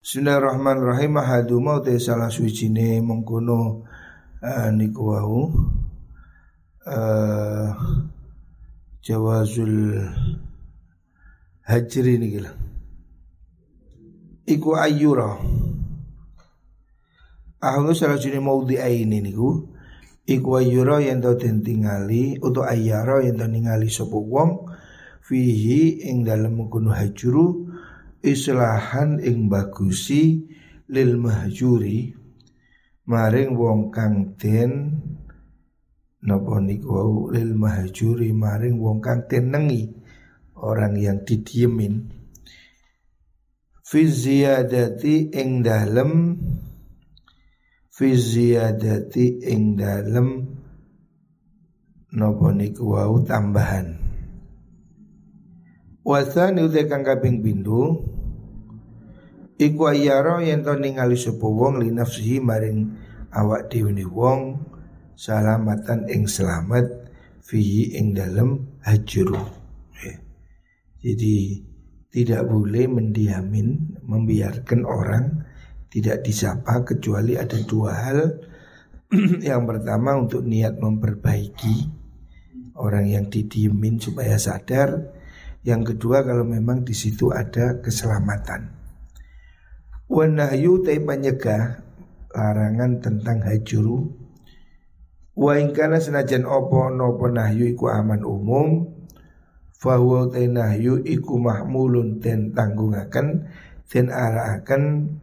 Bismillahirrahmanirrahim. Hadu mau te salah suci ne mengkono uh, niku uh, jawazul hajri niki lah. Iku ayyura. Ahlu salah suci maudi aini niku. Iku ayyura yang tau tingali atau ayyara yang tau ningali sapa wong fihi ing dalem mengkono hajru islahan ing bagusi lil mahjuri maring wong kang den napa niku lil mahjuri maring wong kang tenengi orang yang didiemin. Fi ziyadati ing dalem fi ziyadati ing dalem napa niku wau tambahan. Wasani utai kang kaping bindu Iku ayaro yang to ningali sapa wong li nafsihi maring awak dhewe wong salamatan ing selamat fihi ing dalem hajru. Ya. Jadi tidak boleh mendiamin, membiarkan orang tidak disapa kecuali ada dua hal. yang pertama untuk niat memperbaiki orang yang didiemin supaya sadar. Yang kedua kalau memang di situ ada keselamatan. Wanahyu tay menyegah larangan tentang hajuru. Wa ingkana senajan opo nopo nahyu iku aman umum Fahuwa tay nahyu iku mahmulun ten tanggungaken Ten araaken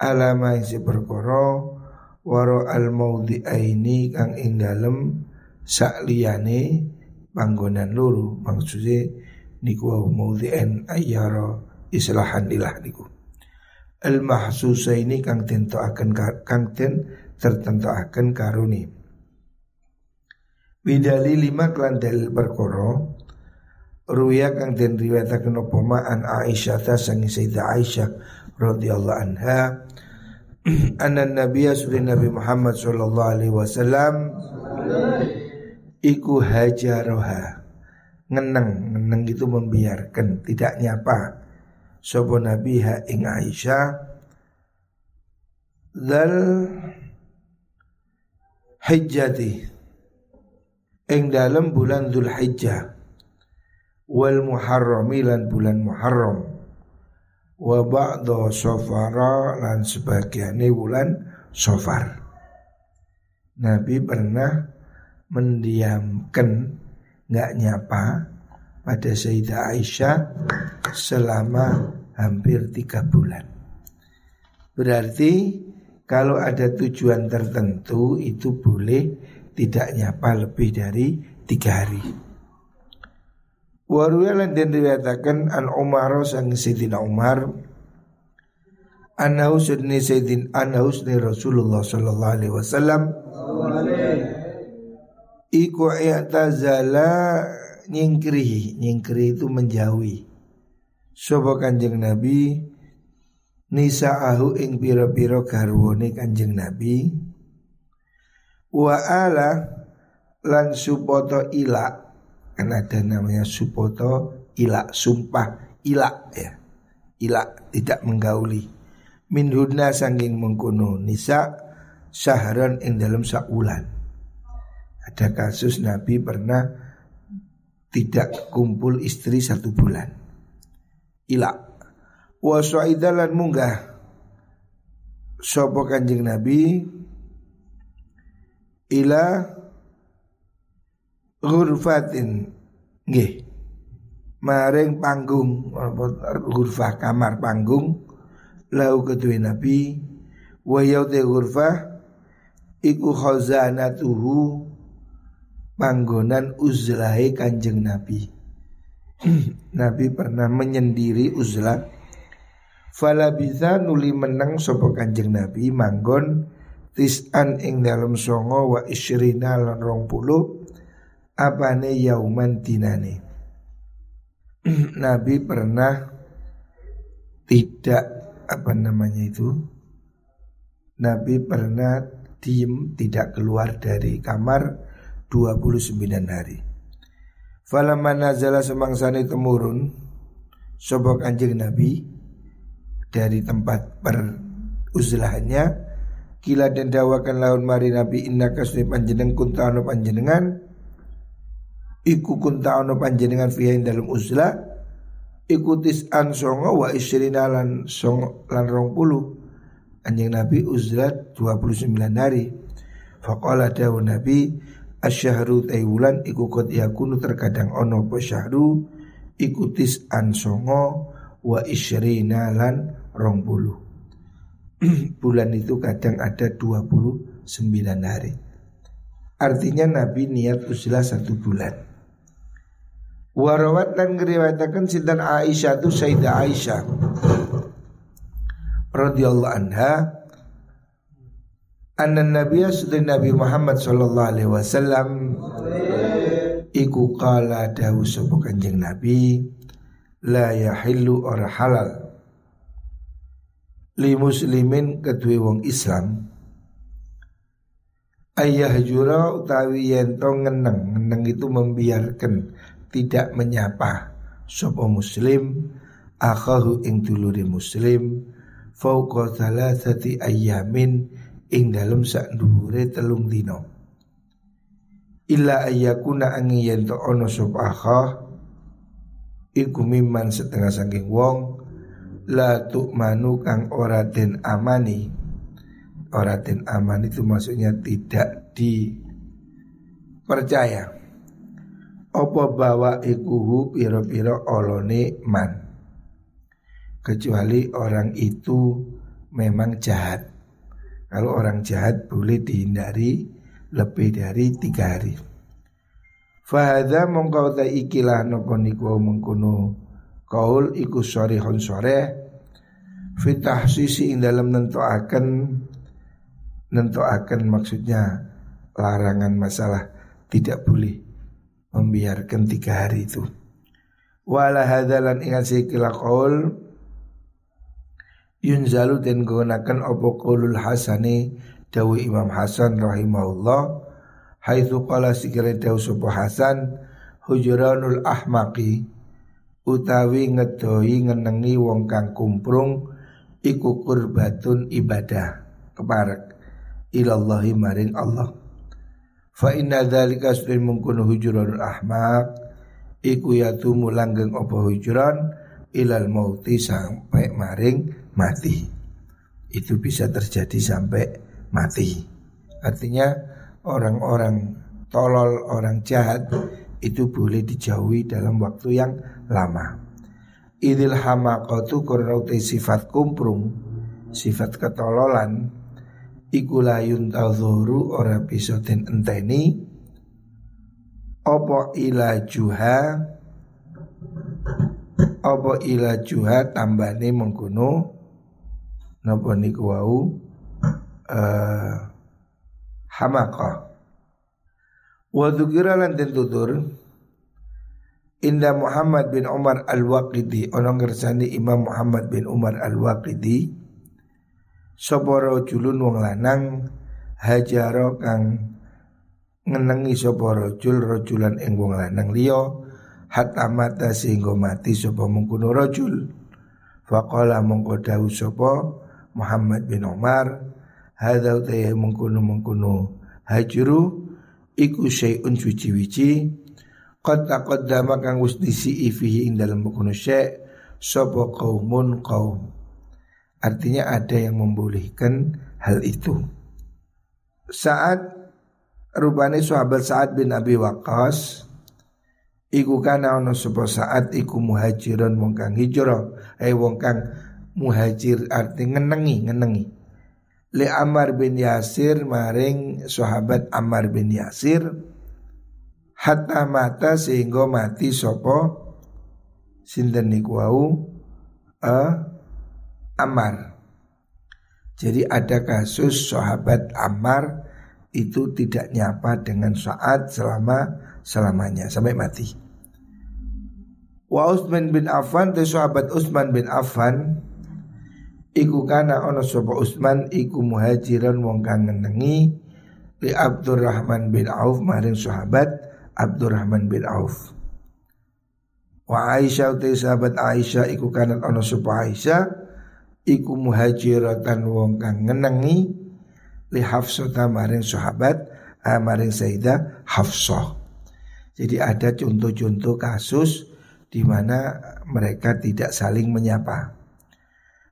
alama si perkoro Waro al maudi aini kang ing dalem sakliyane panggonan luru maksudnya niku maudhi'an ayyara islahan ilah niku al mahsusa ini kang tento akan kang ten tertentu akan karuni. Bidali lima klan dalil perkoro Ruya kang den riwayataken apa ma an Aisyah ta Sayyidah Aisyah radhiyallahu anha. Anna Nabi sallallahu Nabi Muhammad sallallahu alaihi wasallam iku hajaroha ngeneng ngeneng itu membiarkan tidak nyapa Sopo Nabi ha ing Aisyah. Dal Hijjati. Ing dalam bulan Dhul Hijjah Wal Muharrami lan bulan Muharram. Wa ba'da sofara lan sebagiannya bulan sofar Nabi pernah mendiamkan nggak nyapa pada Sayyidah Aisyah selama hampir tiga bulan. Berarti kalau ada tujuan tertentu itu boleh tidak nyapa lebih dari tiga hari. Waruyalan dan dikatakan an Umar sang Sayyidina Umar Anahu Sayyidin Anahu Rasulullah Sallallahu Alaihi Wasallam Iku i'tazala nyingkri nyingkri itu menjauhi. Sopo kanjeng Nabi Nisa'ahu ing piro-piro garwone kanjeng Nabi. Wa ala lan supoto ila Kan ada namanya supoto ila Sumpah ila ya. Ila tidak menggauli. Min hudna sangking mengkuno Nisa sahran ing dalam saulan. Ada kasus Nabi pernah tidak kumpul istri satu bulan. Ila wa munggah. Sopo kanjeng Nabi? Ila ghurfatin. Nggih. Maring panggung ghurfah kamar panggung lau kedua Nabi wa yaute ghurfah iku khazanatuhu panggonan uzlahe kanjeng Nabi. Nabi pernah menyendiri uzlah. Fala bisa nuli menang sopo kanjeng Nabi manggon tis'an ing dalam songo wa isyrina lan rong puluh apane yauman dinane. Nabi pernah tidak apa namanya itu Nabi pernah diem tidak keluar dari kamar 29 hari. Falamma nazala semangsane temurun sapa Kanjeng Nabi dari tempat peruzlahannya kila dan dawakan laun mari nabi inna kasni panjenengan kunta ono panjenengan iku kunta ono panjenengan fiha dalam uzlah ikutis an songo wa isrina lan songo lan rong puluh anjing nabi uzlat 29 hari faqala dawu nabi asyahru taiwulan iku kot yakunu terkadang ono po syahru ikutis an songo wa isrina lan rong puluh bulan itu kadang ada 29 hari. Artinya Nabi niat uzlah satu bulan. Warawat dan ngeriwayatakan sintan Aisyah itu Sayyidah Aisyah radhiyallahu anha anna nabiyya sudah Nabi Muhammad sallallahu alaihi wasallam iku qala dawu sapa kanjeng Nabi la yahillu or halal li muslimin kedue wong Islam. Ayah jura utawi yen to ngeneng ngeneng itu membiarkan tidak menyapa sapa muslim akhahu ing dulure muslim fauqa thalathati ayamin ing dalem sak dhuwure telung dina. Illa ayyakuna angi yen to ana sapa akhah iku setengah saking wong la manu kang ora den amani. Ora den amani itu maksudnya tidak dipercaya. Opo bawa ikuhu piro-piro olone man Kecuali orang itu memang jahat Kalau orang jahat boleh dihindari lebih dari tiga hari. Fahadha mongkau ta ikilah nopo niku mengkuno Kaul iku sore hon sore Fitah sisi ing dalam nentuakan Nentuakan maksudnya larangan masalah tidak boleh membiarkan tiga hari itu. Wala hadalan ingat sikila qaul yunzalu dan gunakan opo qaulul hasani dawi Imam Hasan rahimahullah haitsu qala sikira dawu sapa Hasan hujuranul ahmaqi utawi ngedoi ngenengi wong kang kumprung iku kurbatun ibadah keparek ilallahi maring Allah. Fa inna dzalika sudah mungkun hujuran ahmak iku yatumu langgeng apa hujuran ilal mauti sampai maring mati. Itu bisa terjadi sampai mati. Artinya orang-orang tolol, orang jahat itu boleh dijauhi dalam waktu yang lama. Idil hamakatu karena sifat kumprung, sifat ketololan iku layun tazuru ora bisa den enteni apa ilajuha apa ilajuha tambane mengkono napa niku wau? Uh, hamaka wa dzukira lan den tutur Inda Muhammad bin Umar Al-Waqidi Ono ngersani Imam Muhammad bin Umar Al-Waqidi sapa rajulun wong lanang hajaro kang ngenengi sapa rajul rajulan ing wong lanang liya hatta mata sehingga mati sapa mengkono rajul. Faqala mongko dawuh sapa Muhammad bin Umar hadza utaya mengkono mengkono hajru iku syai'un suci-wici qad taqaddama kang wis disi fihi ing dalem mengkono syai' sapa qaumun qaum. Artinya ada yang membolehkan hal itu. Saat rupane sahabat Sa'ad bin Abi Waqqas iku kana ono sapa saat iku muhajiron wong kang hijrah, eh wong kang muhajir arti ngenengi ngenengi. Le Ammar bin Yasir maring sahabat Ammar bin Yasir hatta mata sehingga mati sapa sinten niku wau uh, Ammar. Jadi ada kasus sahabat Ammar itu tidak nyapa dengan saat selama selamanya sampai mati. Wa Utsman bin Affan sahabat Utsman bin Affan iku kana ono sapa Utsman iku muhajiran wong kang ngenengi li Abdurrahman bin Auf maring sahabat Abdurrahman bin Auf. Wa Aisyah te sahabat Aisyah iku kana ono sapa Aisyah iku muhajiratan wong kang ngenengi li Hafsah maring sahabat amaring Sayyidah Hafsah. Jadi ada contoh-contoh kasus di mana mereka tidak saling menyapa.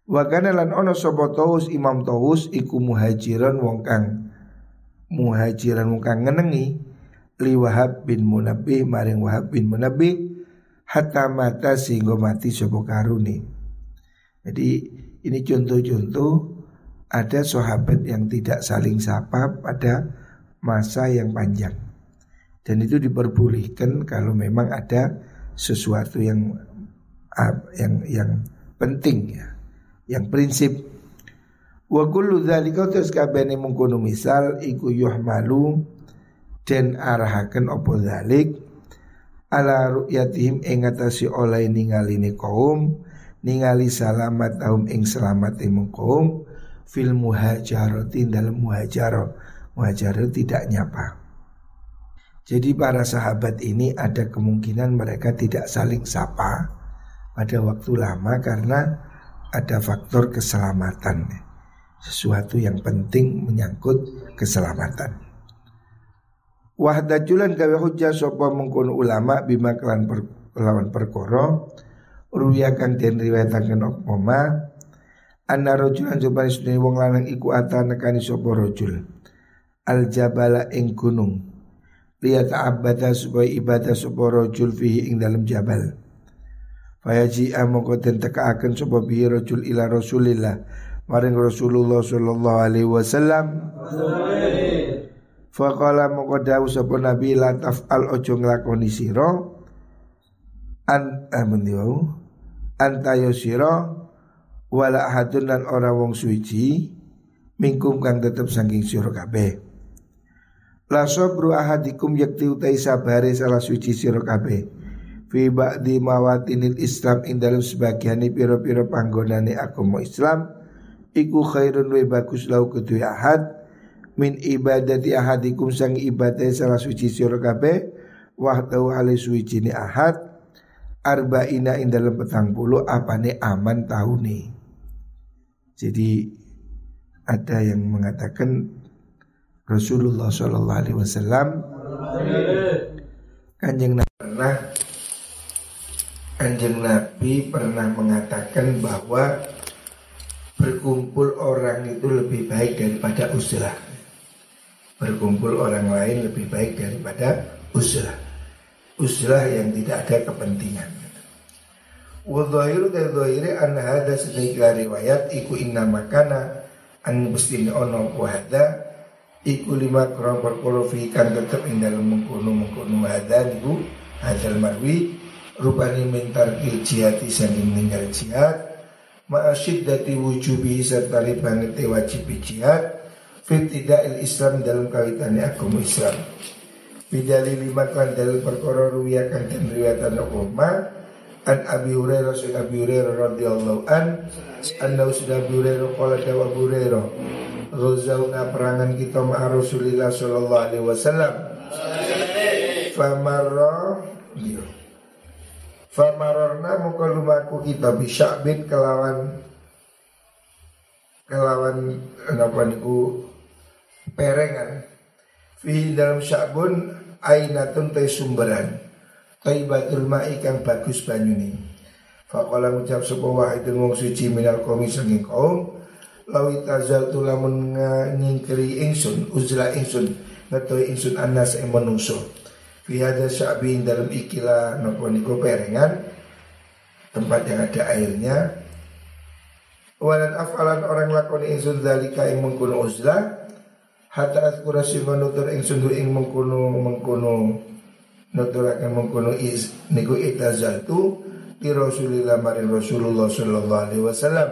Wa kana lan ono sapa taus Imam Taus iku muhajiran wong kang muhajiran wong kang ngenengi li Wahab bin Munabbih maring Wahab bin Munabbih hatta mata sehingga mati sapa karuni. Jadi ini contoh-contoh ada sahabat yang tidak saling sapa pada masa yang panjang. Dan itu diperbolehkan kalau memang ada sesuatu yang yang yang penting ya yang prinsip wa kullu dzalika terus kabehane mengkono misal iku yuhmalu den arahaken apa zalik ala ru'yatihim ing atase oleh ningaline kaum ningali salamat taum ing selamat ing kaum fil muhajarati dalam muhajarah. Muhajarah tidak nyapa. Jadi para sahabat ini ada kemungkinan mereka tidak saling sapa pada waktu lama karena ada faktor keselamatan. Sesuatu yang penting menyangkut keselamatan. Wahdajulan gawe hujah sapa mengkono ulama bima kelan per, lawan perkara ruya kang den riwayataken apa ma anna rajulan sunni wong lanang iku ata nekani sapa rajul. Al jabala ing gunung. Lihat abada supaya ibadah sapa rajul fihi ing dalam jabal Fayaji amoko den tekaaken sapa bihi rajul ila Rasulillah maring Rasulullah sallallahu alaihi wasallam. Faqala moko dawuh sapa Nabi la taf'al ojo nglakoni sira an amun eh, antayo sira wala hadun lan ora wong suci mingkum kang tetep saking sira kabeh. La sabru ahadikum yakti utai sabare salah suci sira kabeh fi ba'di mawatinil Islam ing dalam sebagian piro-piro panggonane agama Islam iku khairun wa bagus lau kedue ahad min ibadati ahadikum sang ibadah salah suci sira kabeh wahdahu ali suci ni ahad arba'ina ing dalam petang puluh apane aman tahuni jadi ada yang mengatakan Rasulullah Shallallahu Alaihi Wasallam kanjeng pernah Kanjeng Nabi pernah mengatakan bahwa berkumpul orang itu lebih baik daripada uzlah. Berkumpul orang lain lebih baik daripada uzlah. Uzlah yang tidak ada kepentingan. Wadhahiru dan dhahiri an hada sedikit riwayat iku inna makana an mustini ono wahada iku lima kurang perkara kan tetap ing dalam mengkono mengkono niku hadal marwi rupani mintar jihad sanging meninggal jihad. Dati wujubi serta banget wajib jihad. Fit tidak Islam dalam kawitannya agama Islam. Bidali lima kan dalil perkara ruwiya kan dan riwayatan Umar an Abi Hurairah sun Abi Hurairah radhiyallahu an. Anna sudah Abi Hurairah qala dawa Hurairah Ghazawna perangan kita ma Rasulillah sallallahu alaihi wasallam. Famarra Dia Famarorna muka lumaku kita bisa bin kelawan kelawan apa niku perengan. Fi dalam syabun ainatun tay sumberan. Taibatul ma'i kang bagus banyuni Faqala ngucap sapa wahidun wong suci minal qaumi sanging kaum lawi tazal tulamun ngingkeri ingsun uzla ingsun ngetoi ingsun anas ing Fihada sya'bin dalam ikilah nopo niko perengan Tempat yang ada airnya. Walan afalan orang lakoni insun dalika ing mengkuno uzlah Hatta askura sima nutur insun du ing mengkuno mengkuno Nutur akan mengkuno is niku itazal tu Di Rasulillah marin Rasulullah sallallahu alaihi wasallam.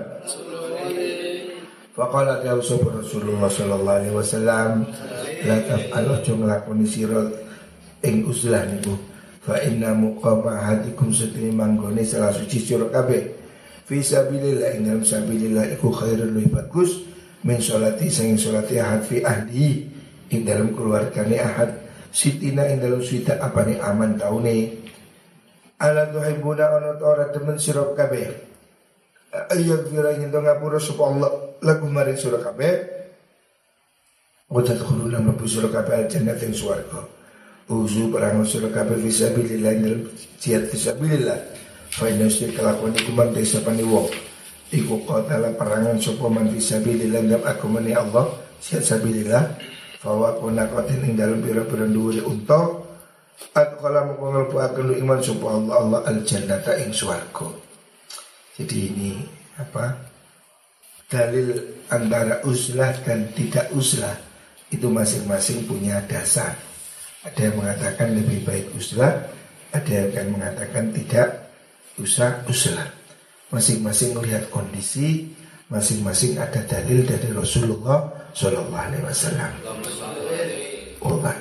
Faqala ya Rasulullah sallallahu alaihi wasallam La taf'alu jumlah sirot ing uzlah niku. Fa inna muqama hadikum sedene manggone salah suci sira kabeh. Fi sabilillah ing dalam sabilillah iku khairul lebih bagus min salati sing salati ahad fi ahli ing dalam keluargane ahad. Sitina ing dalam suita apa ni aman taune. Ala tuhibuna ana ora demen sira kabeh. Ayat kira ingin ngapura supaya Allah lagu mari surah kabeh. Wadat khulu lam lebu surah kabeh al yang suarga Uzu perang surah kabeh visabilillah dalam jihad visabilillah Faina usir kelakuan iku man desa pani wong. Iku qatala perangan sopa man visabilillah dalam akumani Allah Jihad sabilillah. Fawa kuna qatin ing dalam pira-pira duwuri kala mengkongal akan lu iman sopa Allah Allah al jannata ing suarga Jadi ini apa dalil antara uslah dan tidak uslah itu masing-masing punya dasar. Ada yang mengatakan lebih baik uslah, ada yang akan mengatakan tidak usah uslah. Masing-masing melihat kondisi, masing-masing ada dalil dari Rasulullah Shallallahu Alaihi Wasallam. Allah